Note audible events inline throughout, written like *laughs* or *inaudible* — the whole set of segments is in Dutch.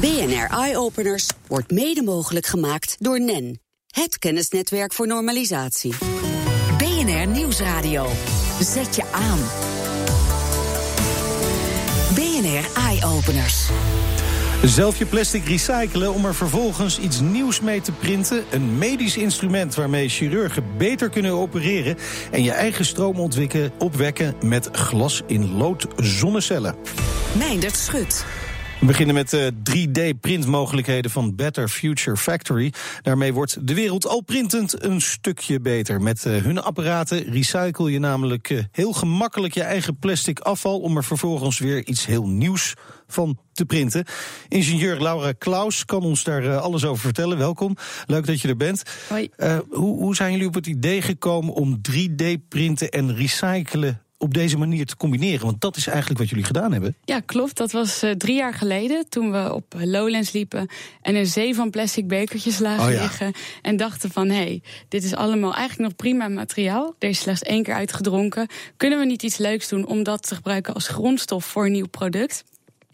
BNR Eye Openers wordt mede mogelijk gemaakt door NEN, het kennisnetwerk voor normalisatie. BNR Nieuwsradio. Zet je aan. BNR Eye Openers. Zelf je plastic recyclen om er vervolgens iets nieuws mee te printen. Een medisch instrument waarmee chirurgen beter kunnen opereren. En je eigen stroom opwekken met glas in lood zonnecellen. Meindert Schut. We beginnen met de 3D-printmogelijkheden van Better Future Factory. Daarmee wordt de wereld al printend een stukje beter. Met uh, hun apparaten recycle je namelijk uh, heel gemakkelijk je eigen plastic afval... om er vervolgens weer iets heel nieuws van te printen. Ingenieur Laura Klaus kan ons daar alles over vertellen. Welkom, leuk dat je er bent. Hoi. hoe, hoe zijn jullie op het idee gekomen om 3D-printen en recyclen op deze manier te combineren? Want dat is eigenlijk wat jullie gedaan hebben. Ja, klopt. Dat was uh, drie jaar geleden toen we op Lowlands liepen en een zee van plastic bekertjes lagen Oh ja. liggen. En dachten van hé, hey, dit is allemaal eigenlijk nog prima materiaal. Er is slechts één keer uitgedronken. Kunnen we niet iets leuks doen om dat te gebruiken als grondstof voor een nieuw product?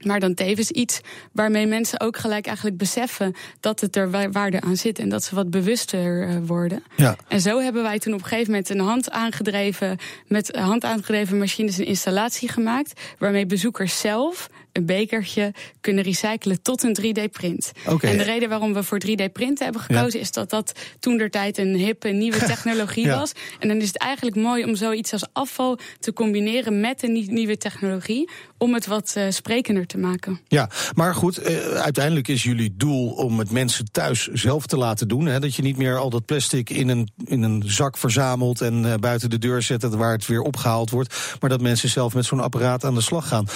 Maar dan tevens iets waarmee mensen ook gelijk eigenlijk beseffen dat het er wa- waarde aan zit en dat ze wat bewuster eh, worden. Ja. En zo hebben wij toen op een gegeven moment een hand aangedreven, met hand aangedreven machines een installatie gemaakt. Waarmee bezoekers zelf een bekertje kunnen recyclen tot een 3D-print. Oké. En de reden waarom we voor 3D-printen hebben gekozen, is dat dat toen der tijd een hippe nieuwe *laughs* technologie Ja. was. En dan is het eigenlijk mooi om zoiets als afval te combineren met een nie- nieuwe technologie. Om het wat eh, sprekender te maken. Ja, maar goed, eh, uiteindelijk is jullie doel om het mensen thuis zelf te laten doen. Hè? Dat je niet meer al dat plastic in een, in een zak verzamelt en eh, buiten de deur zet waar het weer opgehaald wordt. Maar dat mensen zelf met zo'n apparaat aan de slag gaan.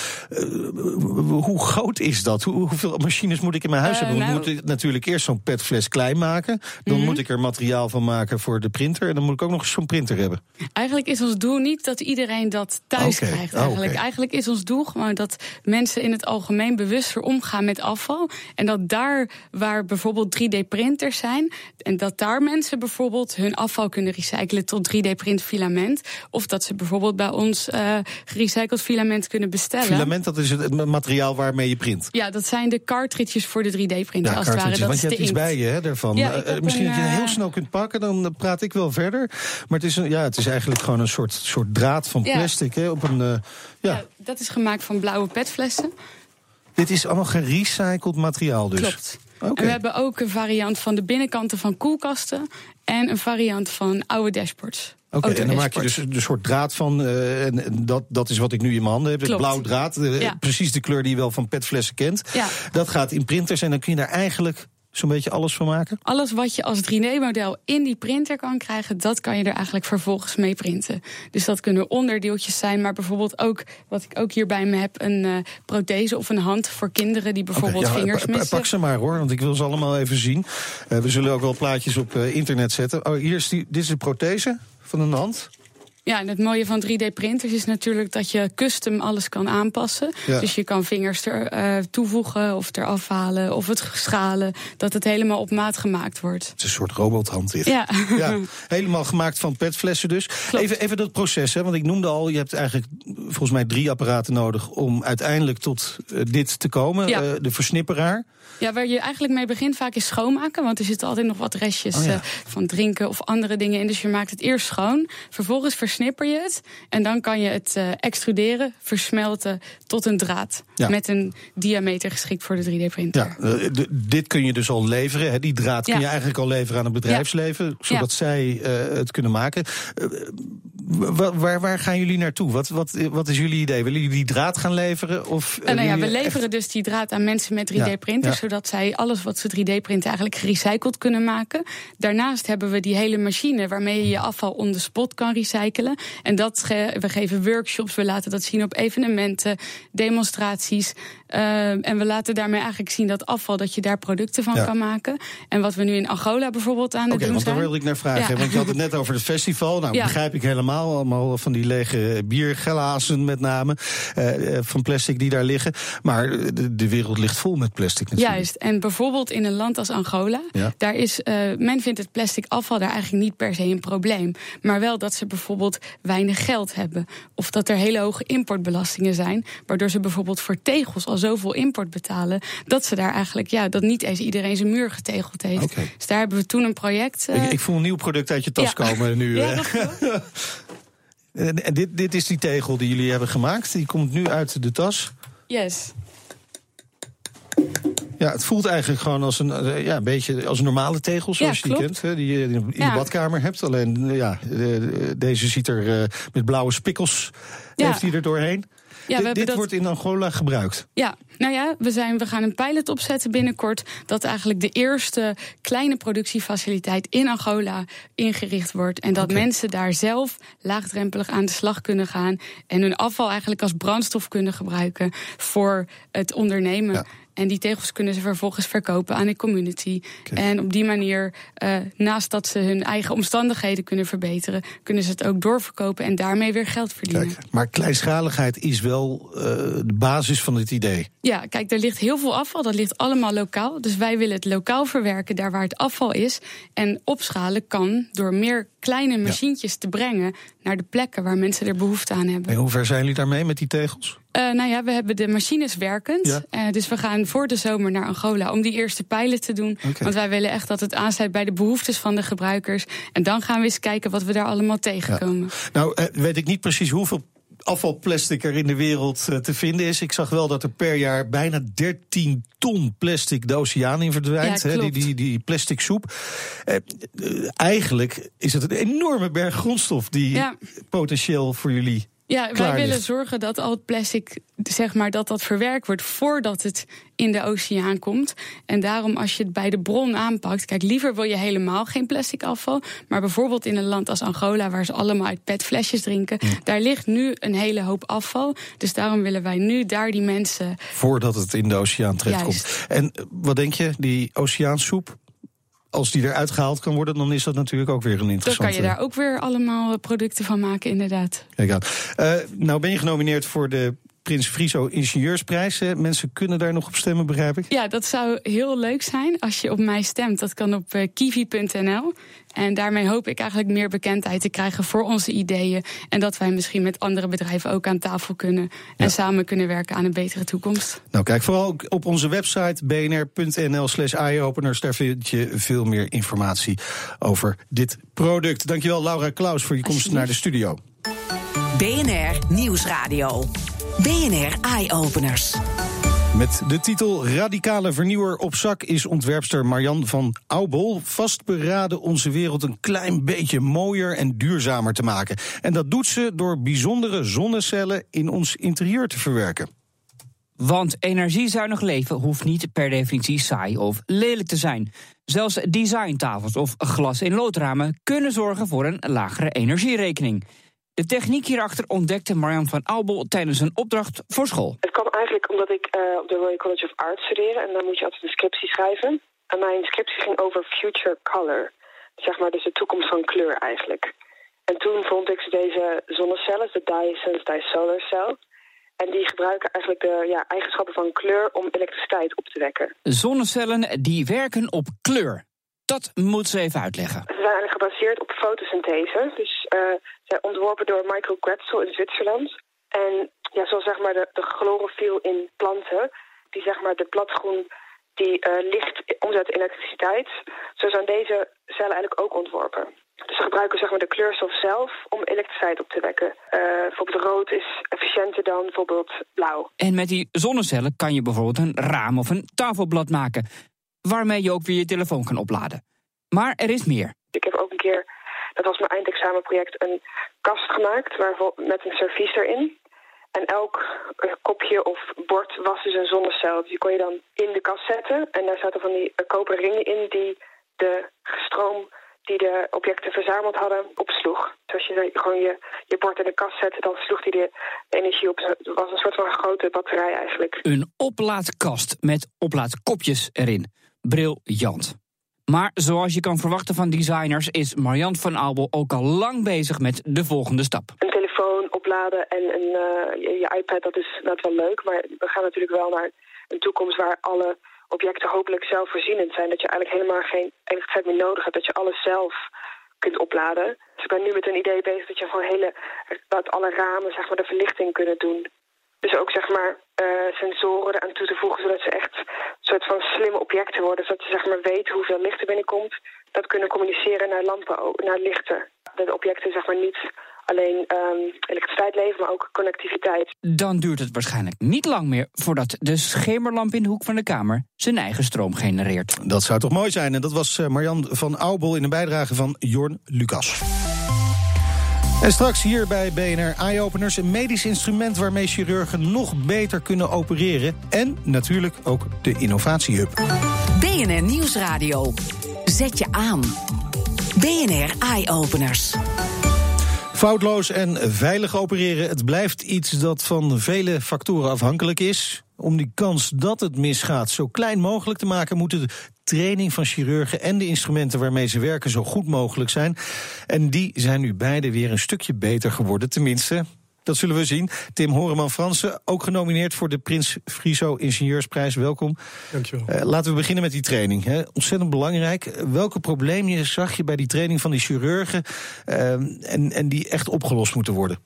Hoe groot is dat? Hoe, hoeveel machines moet ik in mijn huis Eh, hebben? Nou- moet ik natuurlijk eerst zo'n petfles klein maken. Dan Mhm. moet ik er materiaal van maken voor de printer. En dan moet ik ook nog eens zo'n printer hebben. Eigenlijk is ons doel niet dat iedereen dat thuis krijgt. oh, Eigenlijk. eigenlijk is ons doel gewoon dat mensen in het algemeen bewuster omgaan met afval. En dat daar waar bijvoorbeeld 3D-printers zijn, en dat daar mensen bijvoorbeeld hun afval kunnen recyclen tot 3D-print filament. Of dat ze bijvoorbeeld bij ons eh gerecycled filament kunnen bestellen. Filament, dat is het het materiaal waarmee je print. Ja, dat zijn de cartridges voor de 3D-printer. Ja, als het ware. Dat want je hebt iets bij je hè, daarvan. Ja, Eh, heb misschien een, dat je het heel eh, snel kunt pakken, dan eh, praat ik wel verder. Maar het is, een, ja, het is eigenlijk gewoon een soort, soort draad van plastic. Hè, op een, eh, ja. Ja, dat is gemaakt van blauwe petflessen. Dit is allemaal gerecycled materiaal dus. Klopt. Oké. En we hebben ook een variant van de binnenkanten van koelkasten. En een variant van oude dashboards. Oké, en dan maak je dus een soort draad van. eh, en en dat, dat is wat ik nu in mijn handen heb. Blauw draad. Ja. Precies de kleur die je wel van petflessen kent. Ja. Dat gaat in printers en dan kun je daar eigenlijk zo'n beetje alles van maken. Alles wat je als 3D-model in die printer kan krijgen, dat kan je er eigenlijk vervolgens mee printen. Dus dat kunnen onderdeeltjes zijn, maar bijvoorbeeld ook, wat ik ook hier bij me heb, een eh, prothese of een hand voor kinderen die bijvoorbeeld ja, vingers missen. Pak ze maar hoor, want ik wil ze allemaal even zien. Eh, we zullen ook wel plaatjes op internet zetten. Oh, hier is die, dit is een prothese van een hand. Ja, en het mooie van 3D-printers is natuurlijk dat je custom alles kan aanpassen. Ja. Dus je kan vingers er eh, toevoegen of eraf halen of het schalen, dat het helemaal op maat gemaakt wordt. Het is een soort robothand dit. Ja. Ja, *laughs* helemaal gemaakt van petflessen dus. Even, even dat proces, hè, want ik noemde al... je hebt eigenlijk volgens mij drie apparaten nodig... om uiteindelijk tot eh, dit te komen. Ja. Eh, de versnipperaar. Ja, waar je eigenlijk mee begint vaak is schoonmaken. Want er zitten altijd nog wat restjes Oh ja. eh, van drinken of andere dingen in. Dus je maakt het eerst schoon. Vervolgens versnipper je het. En dan kan je het eh, extruderen, versmelten tot een draad. Ja. Met een diameter geschikt voor de 3D-printer. Ja, eh, dit kun je dus al leveren. Hè. Die draad kun je eigenlijk al leveren aan het bedrijfsleven. Zodat zij het kunnen maken. Wa- waar, waar gaan jullie naartoe? Wat, wat, wat is jullie idee? Willen jullie die draad gaan leveren? Of, nou ja, we leveren dus die draad aan mensen met 3D-printers, Ja, ja. Zodat zij alles wat ze 3D-printen eigenlijk gerecycled kunnen maken. Daarnaast hebben we die hele machine waarmee je je afval on the spot kan recyclen. En dat ge- we geven workshops, we laten dat zien op evenementen, demonstraties. Eh, en we laten daarmee eigenlijk zien dat afval, dat je daar producten van Ja. kan maken. En wat we nu in Angola bijvoorbeeld aan Oké, het doen want daar zijn. wilde ik naar vragen. Ja. Want je had het net over het festival. Nou, Ja. begrijp ik helemaal. allemaal. Van die lege bierglazen met name. Uh, van plastic die daar liggen. Maar de, de, wereld ligt vol met plastic natuurlijk. Juist. En bijvoorbeeld in een land als Angola. Ja. Daar is, uh, men vindt het plastic afval daar eigenlijk niet per se een probleem. Maar wel dat ze bijvoorbeeld weinig geld hebben. Of dat er hele hoge importbelastingen zijn. Waardoor ze bijvoorbeeld voor tegels al zoveel import betalen. Dat ze daar eigenlijk, ja, dat niet eens iedereen zijn muur getegeld heeft. Okay. Dus daar hebben we toen een project. Uh... Ik, ik, voel een nieuw product uit je tas komen nu. *laughs* Ja, *laughs* en dit, dit is die tegel die jullie hebben gemaakt. Die komt nu uit de tas. Yes. Ja, het voelt eigenlijk gewoon als een, eh, ja, een beetje als een normale tegel, zoals je die kent. Hè, die je in de badkamer hebt. Alleen ja, deze ziet er met blauwe spikkels. Heeft hij er doorheen? Ja, dit, wordt in Angola gebruikt. Ja, nou ja, we, zijn, we gaan een pilot opzetten binnenkort. Dat eigenlijk de eerste kleine productiefaciliteit in Angola ingericht wordt. En dat mensen daar zelf laagdrempelig aan de slag kunnen gaan. En hun afval eigenlijk als brandstof kunnen gebruiken voor het ondernemen. En die tegels kunnen ze vervolgens verkopen aan de community. En op die manier, uh, naast dat ze hun eigen omstandigheden kunnen verbeteren, kunnen ze het ook doorverkopen en daarmee weer geld verdienen. Kijk, maar kleinschaligheid is wel uh, de basis van het idee. Ja, kijk, er ligt heel veel afval. Dat ligt allemaal lokaal. Dus wij willen het lokaal verwerken, daar waar het afval is. En opschalen kan door meer kleine machientjes te brengen naar de plekken waar mensen er behoefte aan hebben. En hoe ver zijn jullie daarmee met die tegels? Uh, nou ja, we hebben de machines werkend. Ja. Uh, dus we gaan voor de zomer naar Angola om die eerste pilot te doen. Okay. Want wij willen echt dat het aansluit bij de behoeftes van de gebruikers. En dan gaan we eens kijken wat we daar allemaal tegenkomen. Ja. Nou, uh, weet ik niet precies hoeveel afvalplastic er in de wereld uh, te vinden is. Ik zag wel dat er per jaar bijna 13 ton plastic de oceaan in verdwijnt. Ja, die, die, die plastic soep. Uh, eigenlijk is het een enorme berg grondstof die ja. potentieel voor jullie ja, wij willen zorgen dat al het plastic, zeg maar, dat dat verwerkt wordt voordat het in de oceaan komt. En daarom, als je het bij de bron aanpakt, kijk, liever wil je helemaal geen plastic afval. Maar bijvoorbeeld in een land als Angola, waar ze allemaal uit petflesjes drinken, daar ligt nu een hele hoop afval. Dus daarom willen wij nu daar die mensen. Voordat het in de oceaan terechtkomt. En wat denk je, die oceaansoep, als die eruit gehaald kan worden, dan is dat natuurlijk ook weer een interessante... Dan kan je daar ook weer allemaal producten van maken, inderdaad. Kijk aan. Uh, nou ben je genomineerd voor de Prins Friso Ingenieursprijs. Mensen kunnen daar nog op stemmen, begrijp ik? Ja, dat zou heel leuk zijn als je op mij stemt. Dat kan op uh, kiwi.nl. En daarmee hoop ik eigenlijk meer bekendheid te krijgen voor onze ideeën. En dat wij misschien met andere bedrijven ook aan tafel kunnen. En ja. samen kunnen werken aan een betere toekomst. Nou, kijk vooral op onze website bnr.nl/slash eyeopeners. Daar vind je veel meer informatie over dit product. Dankjewel, Laura Klaus, voor je komst naar de studio. BNR Nieuwsradio. BNR Eye Openers. Met de titel Radicale Vernieuwer op zak is ontwerpster Marian van Aubel vastberaden onze wereld een klein beetje mooier en duurzamer te maken. En dat doet ze door bijzondere zonnecellen in ons interieur te verwerken. Want energiezuinig leven hoeft niet per definitie saai of lelijk te zijn. Zelfs designtafels of glas- in loodramen kunnen zorgen voor een lagere energierekening. De techniek hierachter ontdekte Marian van Aubel tijdens een opdracht voor school. Het kwam eigenlijk omdat ik uh, op de Royal College of Art studeerde en dan moet je altijd een scriptie schrijven. En mijn scriptie ging over future color. Zeg maar dus de toekomst van kleur eigenlijk. En toen vond ik deze zonnecellen, de dye-sensitized solar cell. En die gebruiken eigenlijk de ja, eigenschappen van kleur om elektriciteit op te wekken. Zonnecellen die werken op kleur. Dat moet ze even uitleggen. Ze zijn eigenlijk gebaseerd op fotosynthese. Dus uh, zij ontworpen door Michael Quetzal in Zwitserland. En ja, zoals zeg maar de, de chlorofiel in planten, die zeg maar de bladgroen die uh, licht omzet in elektriciteit. Zo zijn deze cellen eigenlijk ook ontworpen. Dus ze gebruiken zeg maar, de kleurstof zelf om elektriciteit op te wekken. Uh, bijvoorbeeld rood is efficiënter dan bijvoorbeeld blauw. En met die zonnecellen kan je bijvoorbeeld een raam of een tafelblad maken waarmee je ook weer je telefoon kan opladen. Maar er is meer. Ik heb ook een keer, dat was mijn eindexamenproject, een kast gemaakt waar, met een servies erin. En elk eh, kopje of bord was dus een zonnecel. Die kon je dan in de kast zetten. En daar zaten van die eh, koperen ringen in die de stroom die de objecten verzameld hadden opsloeg. Dus als je gewoon je, je bord in de kast zette, dan sloeg die de energie op. Het was een soort van grote batterij eigenlijk. Een oplaadkast met oplaadkopjes erin briljant. Maar zoals je kan verwachten van designers, is Marianne van Albel ook al lang bezig met de volgende stap. Een telefoon opladen en een, uh, je, iPad, dat is, dat wel leuk. Maar we gaan natuurlijk wel naar een toekomst waar alle objecten hopelijk zelfvoorzienend zijn. Dat je eigenlijk helemaal geen elektriciteit meer nodig hebt. Dat je alles zelf kunt opladen. Dus ik ben nu met een idee bezig dat je gewoon hele, dat alle ramen zeg maar, de verlichting kunnen doen. Dus ook zeg maar uh, sensoren eraan toe te voegen, zodat ze echt een soort van slimme objecten worden. Zodat ze zeg maar weten hoeveel licht er binnenkomt. Dat kunnen communiceren naar lampen, naar lichten. Dat de objecten zeg maar niet alleen um, elektriciteit leveren, maar ook connectiviteit. Dan duurt het waarschijnlijk niet lang meer voordat de schemerlamp in de hoek van de kamer zijn eigen stroom genereert. Dat zou toch mooi zijn. En dat was eh, Marjan van Aubel in een bijdrage van Jorn Lucas. En straks hier bij BNR Eye-Openers een medisch instrument waarmee chirurgen nog beter kunnen opereren. En natuurlijk ook de innovatiehub. BNR Nieuwsradio. Zet je aan. BNR Eye-Openers. Foutloos en veilig opereren, het blijft iets dat van vele factoren afhankelijk is. Om die kans dat het misgaat zo klein mogelijk te maken, moeten training van chirurgen en de instrumenten waarmee ze werken zo goed mogelijk zijn. En die zijn nu beide weer een stukje beter geworden, tenminste. Dat zullen we zien. Tim Horeman Fransen, ook genomineerd voor de Prins Friso Ingenieursprijs. Welkom. Dankjewel. Uh, laten we beginnen met die training. Hè. Ontzettend belangrijk. Welke problemen zag je bij die training van die chirurgen uh, en, en die echt opgelost moeten worden?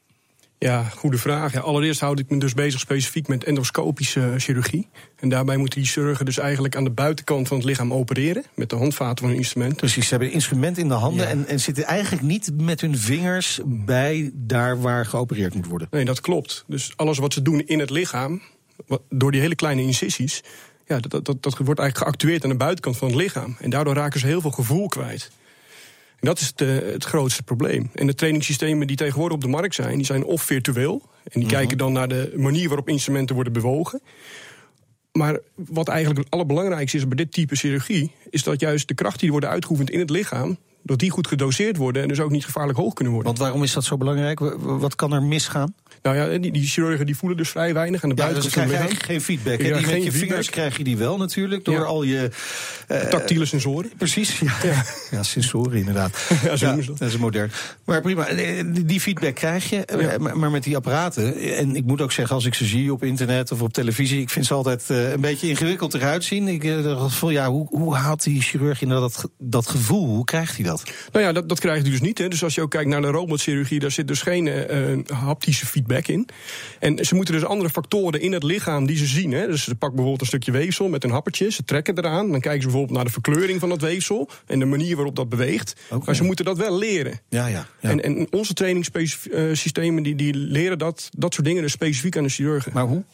Ja, goede vraag. Ja, allereerst houd ik me dus bezig specifiek met endoscopische chirurgie. En daarbij moeten die chirurgen dus eigenlijk aan de buitenkant van het lichaam opereren. Met de handvaten van een instrument. Precies, ze hebben een instrument in de handen en, en zitten eigenlijk niet met hun vingers bij daar waar geopereerd moet worden. Nee, dat klopt. Dus alles wat ze doen in het lichaam, door die hele kleine incisies, ja, dat, dat, dat wordt eigenlijk geactueerd aan de buitenkant van het lichaam. En daardoor raken ze heel veel gevoel kwijt. Dat is het, uh, het grootste probleem. En de trainingssystemen die tegenwoordig op de markt zijn, die zijn of virtueel. En die kijken dan naar de manier waarop instrumenten worden bewogen. Maar wat eigenlijk het allerbelangrijkste is bij dit type chirurgie, is dat juist de kracht die worden uitgeoefend in het lichaam, dat die goed gedoseerd worden en dus ook niet gevaarlijk hoog kunnen worden. Want waarom is dat zo belangrijk? Wat kan er misgaan? Nou ja, die, die chirurgen die voelen dus vrij weinig aan de ja, buitenkant dus krijg je geen feedback. Ja, die met je vingers krijg je die wel natuurlijk door ja. al je uh, tactiele sensoren. Precies, ja, ja. sensoren inderdaad. *laughs* ja, zo is dat. dat is modern. Maar prima, die feedback krijg je, maar met die apparaten. En ik moet ook zeggen, als ik ze zie op internet of op televisie, ik vind ze altijd uh, een beetje ingewikkeld eruit zien. Ik uh, van ja, hoe, hoe haalt die chirurg inderdaad dat, dat gevoel? Hoe krijgt hij dat? Nou ja, dat, dat krijgt hij dus niet. Hè. Dus als je ook kijkt naar de robotchirurgie, daar zit dus geen haptische feedback in. En ze moeten dus andere factoren in het lichaam die ze zien. Hè. Dus ze pakken bijvoorbeeld een stukje weefsel met een happertje, ze trekken eraan. Dan kijken ze bijvoorbeeld naar de verkleuring van dat weefsel en de manier waarop dat beweegt. Okay. Maar ze moeten dat wel leren. Ja, ja, ja. En, en onze trainingssystemen die, die leren dat, dat soort dingen dus specifiek aan de chirurgen. Maar hoe?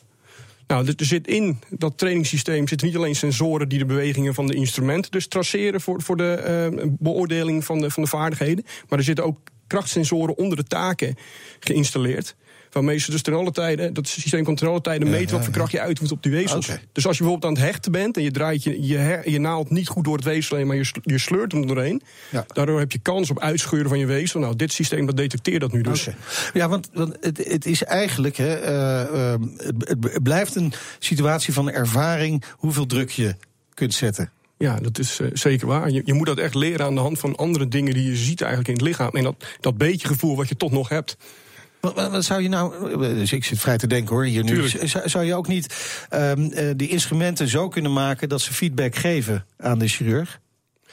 Nou, er zit in dat trainingssysteem zitten niet alleen sensoren die de bewegingen van de instrumenten dus traceren voor, voor de uh, beoordeling van de, van de vaardigheden. Maar er zitten ook krachtsensoren onder de taken geïnstalleerd. Waarmee ze dus ten alle tijden, dat systeem kan ten alle tijden meten wat voor kracht je uitoefent op die weefsels. Okay. Dus als je bijvoorbeeld aan het hechten bent en je draait je, je, her, je naald niet goed door het weefsel heen, maar je, je sleurt hem doorheen. Daardoor heb je kans op uitscheuren van je weefsel. Nou, dit systeem dat detecteert dat nu dus. Okay. Ja, want, want het, het, is eigenlijk, hè, uh, uh, het, het blijft een situatie van ervaring hoeveel druk je kunt zetten. Ja, dat is uh, zeker waar. Je, je, moet dat echt leren aan de hand van andere dingen die je ziet eigenlijk in het lichaam. En dat, dat beetje gevoel wat je toch nog hebt. Wat, wat, zou je nou, dus ik zit vrij te denken hoor, hier nu. Zou, zou, je ook niet um, die instrumenten zo kunnen maken dat ze feedback geven aan de chirurg?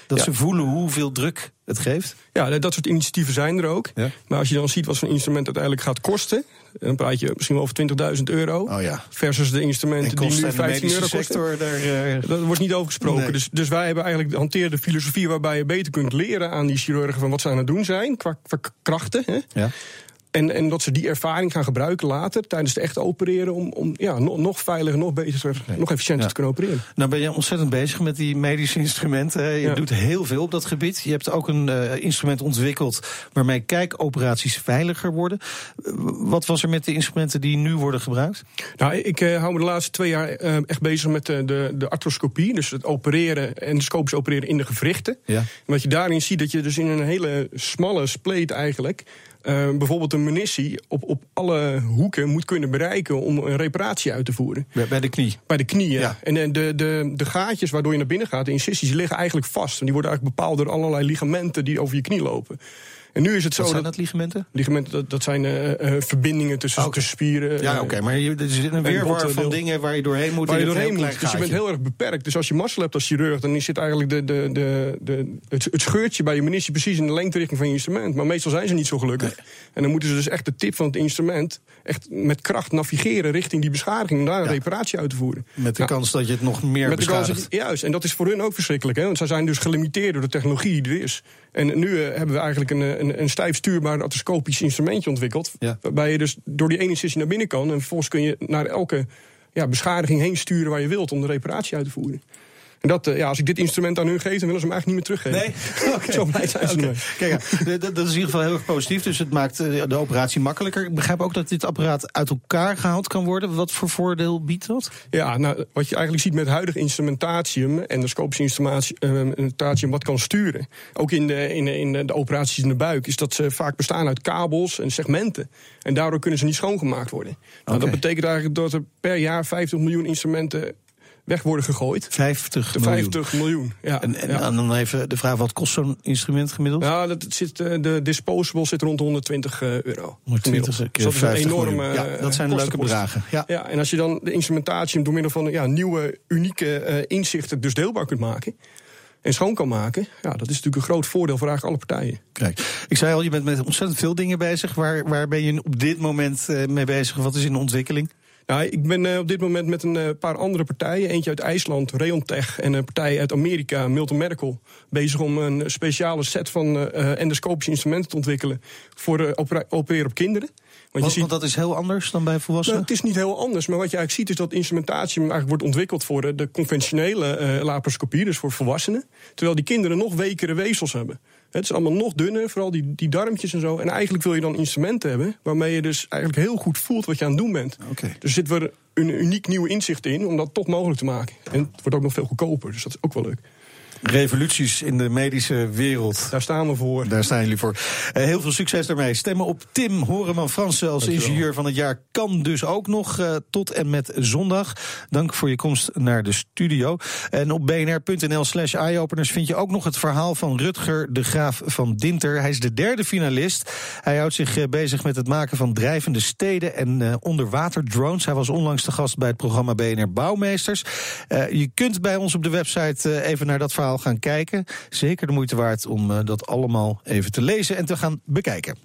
Dat ja. ze voelen hoeveel druk het geeft? Ja, dat soort initiatieven zijn er ook. Ja. Maar als je dan ziet wat zo'n instrument uiteindelijk gaat kosten... dan praat je misschien wel over 20.000 euro... Oh ja. versus de instrumenten die nu 15 euro kosten. Daar, uh... Dat wordt niet over gesproken. Nee. Dus, dus wij hebben eigenlijk hanteren de filosofie... waarbij je beter kunt leren aan die chirurgen... van wat ze aan het doen zijn, qua, qua krachten. Hè? Ja. En, en dat ze die ervaring gaan gebruiken later tijdens het echte opereren om, om ja, nog, nog veiliger, nog beter, nee. nog efficiënter ja. te kunnen opereren. Nou ben je ontzettend bezig met die medische instrumenten. Je ja. doet heel veel op dat gebied. Je hebt ook een uh, instrument ontwikkeld waarmee kijkoperaties veiliger worden. Wat was er met de instrumenten die nu worden gebruikt? Nou, ik uh, hou me de laatste twee jaar uh, echt bezig met de, de, de arthroscopie. Dus het opereren, endoscopisch opereren in de gewrichten. Ja. En wat je daarin ziet, dat je dus in een hele smalle spleet eigenlijk uh, bijvoorbeeld een munitie op, op alle hoeken moet kunnen bereiken om een reparatie uit te voeren. Bij de knie. Bij de knie, ja. En de, de, de gaatjes waardoor je naar binnen gaat, de incisies, liggen eigenlijk vast. En die worden eigenlijk bepaald door allerlei ligamenten die over je knie lopen. En nu is het zo. Wat zijn dat, ligamenten? Ligamenten, dat, dat zijn uh, verbindingen tussen, oh, tussen spieren. Ja, oké, okay, maar je, er zit een weerwar van dingen waar je doorheen moet. Waar je doorheen moet. Dus je bent heel erg beperkt. Dus als je mazzel hebt als chirurg, dan zit eigenlijk de, de, de, de, het, het scheurtje bij je munitie precies in de lengterichting van je instrument. Maar meestal zijn ze niet zo gelukkig. Nee. En dan moeten ze dus echt de tip van het instrument echt met kracht navigeren richting die beschadiging om daar een reparatie uit te voeren. Met de kans dat je het nog meer met beschadigt. De kans, juist, en dat is voor hun ook verschrikkelijk. Hè? Want zij zijn dus gelimiteerd door de technologie die er is. En nu uh, hebben we eigenlijk een, een, een stijf stuurbaar atoscopisch instrumentje ontwikkeld. Ja. Waarbij je dus door die ene sessie naar binnen kan. En vervolgens kun je naar elke ja, beschadiging heen sturen waar je wilt om de reparatie uit te voeren. En dat, eh, ja, als ik dit instrument aan hun geef, dan willen ze hem eigenlijk niet meer teruggeven. Nee? *laughs* Zo blij zijn ze okay. Kijk, dat is in ieder geval heel erg positief. Dus het maakt eh, de operatie makkelijker. Ik begrijp ook dat dit apparaat uit elkaar gehaald kan worden. Wat voor voordeel biedt dat? Ja, nou, wat je eigenlijk ziet met huidig instrumentatium... endoscopisch instrumentatium wat kan sturen... ook in de, in, in de operaties in de buik... is dat ze vaak bestaan uit kabels en segmenten. En daardoor kunnen ze niet schoongemaakt worden. Nou, Dat betekent eigenlijk dat er per jaar 50 miljoen instrumenten weg worden gegooid. 50 miljoen. 50 miljoen, ja. En, en dan even de vraag, wat kost zo'n instrument gemiddeld? Ja, dat zit, eh, de disposable zit rond 120 eh, euro. 120 keer 50 enorme, Ja, dat zijn leuke bedragen. Ja. ja, en als je dan de instrumentatie door middel van ja, nieuwe, unieke uh, inzichten dus deelbaar kunt maken en schoon kan maken. Ja, dat is natuurlijk een groot voordeel voor eigenlijk alle partijen. Kijk, ik zei al, je bent met ontzettend veel dingen bezig. Waar, waar ben je op dit moment mee bezig? Wat is in de ontwikkeling? Nou, ik ben uh, op dit moment met een uh, paar andere partijen, eentje uit IJsland, Reontech, en een partij uit Amerika, Milton Medical, bezig om een speciale set van uh, endoscopische instrumenten te ontwikkelen voor opereren op kinderen. Want, want, ziet, want, dat is heel anders dan bij volwassenen? Nou, het is niet heel anders, maar wat je eigenlijk ziet is dat instrumentatie eigenlijk wordt ontwikkeld voor de conventionele laparoscopie, dus voor volwassenen. Terwijl die kinderen nog wekere weefsels hebben. Het is allemaal nog dunner, vooral die, die darmtjes en zo. En eigenlijk wil je dan instrumenten hebben waarmee je dus eigenlijk heel goed voelt wat je aan het doen bent. Okay. Dus zit er een uniek nieuwe inzicht in om dat toch mogelijk te maken. En het wordt ook nog veel goedkoper, dus dat is ook wel leuk revoluties in de medische wereld. Daar staan we voor. Daar staan jullie voor. Uh, heel veel succes daarmee. Stemmen op Tim Horeman Fransen als ingenieur van het jaar kan dus ook nog uh, tot en met zondag. Dank voor je komst naar de studio. En op bnr.nl slash eyeopeners vind je ook nog het verhaal van Rutger de Graaf van Dinter. Hij is de derde finalist. Hij houdt zich uh, bezig met het maken van drijvende steden en onderwaterdrones. Hij was onlangs de gast bij het programma BNR Bouwmeesters. je kunt bij ons op de website even naar dat verhaal gaan kijken. Zeker de moeite waard om uh, dat allemaal even te lezen en te gaan bekijken.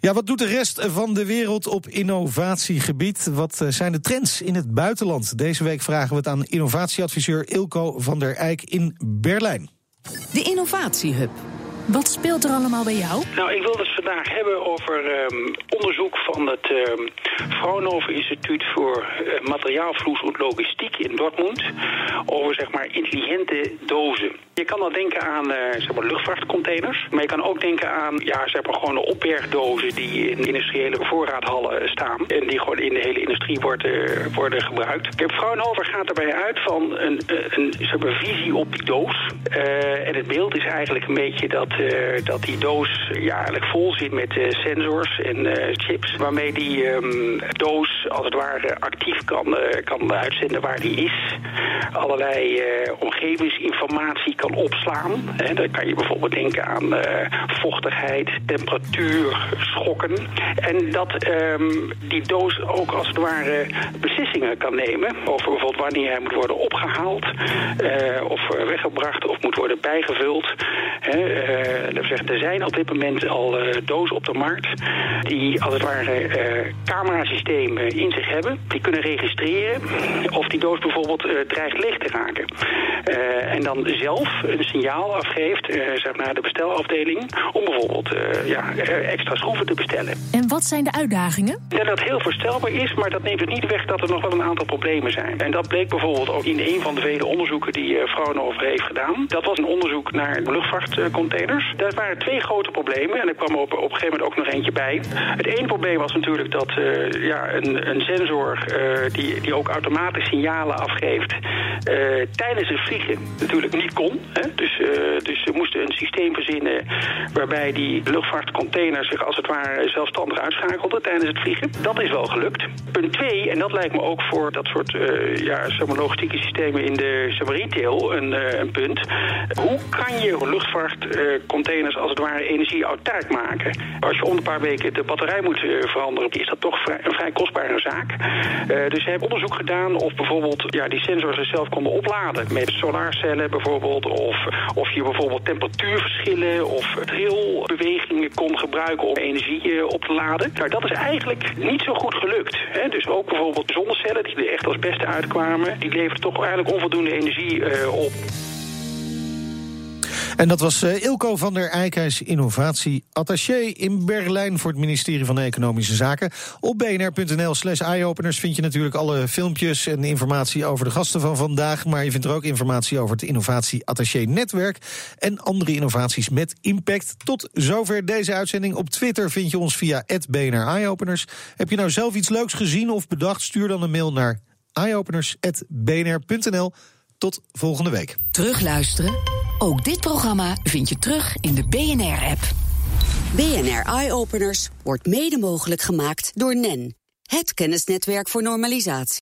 Ja, wat doet de rest van de wereld op innovatiegebied? Wat uh, zijn de trends in het buitenland? Deze week vragen we het aan innovatieadviseur Ilko van der Eyck in Berlijn. De Innovatiehub. Wat speelt er allemaal bij jou? Nou, ik wil het vandaag hebben over um, onderzoek van het um, Fraunhofer Instituut voor uh, Materiaalvloes en Logistiek in Dortmund. Over zeg maar intelligente dozen. Je kan dan denken aan uh, zeg maar, luchtvaartcontainers. Maar je kan ook denken aan ja, zeg maar, gewoon opbergdozen die in industriële voorraadhallen staan. En die gewoon in de hele industrie worden, worden gebruikt. Fraunhofer gaat erbij uit van een, een, zeg maar, visie op die doos. En het beeld is eigenlijk een beetje dat dat die doos ja, vol zit met uh, sensors en chips. Waarmee die um, doos als het ware actief kan, kan uitzenden waar die is. Allerlei omgevingsinformatie kan opslaan. Hè. Dan kan je bijvoorbeeld denken aan vochtigheid, temperatuur, schokken. En dat um, die doos ook als het ware beslissingen kan nemen. Over bijvoorbeeld wanneer hij moet worden opgehaald. of weggebracht of moet worden bijgevuld. Hè. Uh, er zijn op dit moment al dozen op de markt die als het ware camerasystemen in zich hebben. Die kunnen registreren of die doos bijvoorbeeld dreigt leeg te raken. En dan zelf een signaal afgeeft zeg naar de bestelafdeling om bijvoorbeeld ja, extra schroeven te bestellen. En wat zijn de uitdagingen? Ja, dat heel voorstelbaar is, maar dat neemt het niet weg dat er nog wel een aantal problemen zijn. En dat bleek bijvoorbeeld ook in een van de vele onderzoeken die Fraunhofer heeft gedaan. Dat was een onderzoek naar luchtvaartcontainers. Dat waren twee grote problemen en er kwam op, op een gegeven moment ook nog eentje bij. Het ene probleem was natuurlijk dat uh, ja, een, een sensor uh, die, die ook automatisch signalen afgeeft, uh, tijdens het vliegen natuurlijk niet kon. Hè? Dus, dus ze moesten een systeem verzinnen waarbij die luchtvaartcontainer zich als het ware zelfstandig uitschakelde tijdens het vliegen. Dat is wel gelukt. Punt 2, en dat lijkt me ook voor dat soort ja, zeg maar, logistieke systemen in de zeg maar, retail een, een punt. Hoe kan je luchtvaartcontainers als het ware energie-autark maken? Als je om een paar weken de batterij moet veranderen, is dat toch een vrij kostbare zaak. dus ze hebben onderzoek gedaan of bijvoorbeeld ja, die sensors zichzelf konden opladen. Met solarcellen bijvoorbeeld. Of, of je bijvoorbeeld temperatuurverschillen of trilbewegingen kon gebruiken om energie eh, op te laden. Nou, dat is eigenlijk niet zo goed gelukt. Hè? Dus ook bijvoorbeeld zonnecellen die er echt als beste uitkwamen. Die leveren toch eigenlijk onvoldoende energie uh, op. En dat was uh, Ilko van der Eijk, innovatie-attaché in Berlijn voor het ministerie van Economische Zaken. Op bnr.nl slash eyeopeners vind je natuurlijk alle filmpjes en informatie over de gasten van vandaag. Maar je vindt er ook informatie over het innovatie-attaché-netwerk en andere innovaties met impact. Tot zover deze uitzending. Op Twitter vind je ons via BNR. Heb je nou zelf iets leuks gezien of bedacht? Stuur dan een mail naar eyeopeners.bnr.nl. Tot volgende week. Terugluisteren? Ook dit programma vind je terug in de BNR-app. BNR Eye Openers wordt mede mogelijk gemaakt door NEN, het kennisnetwerk voor normalisatie.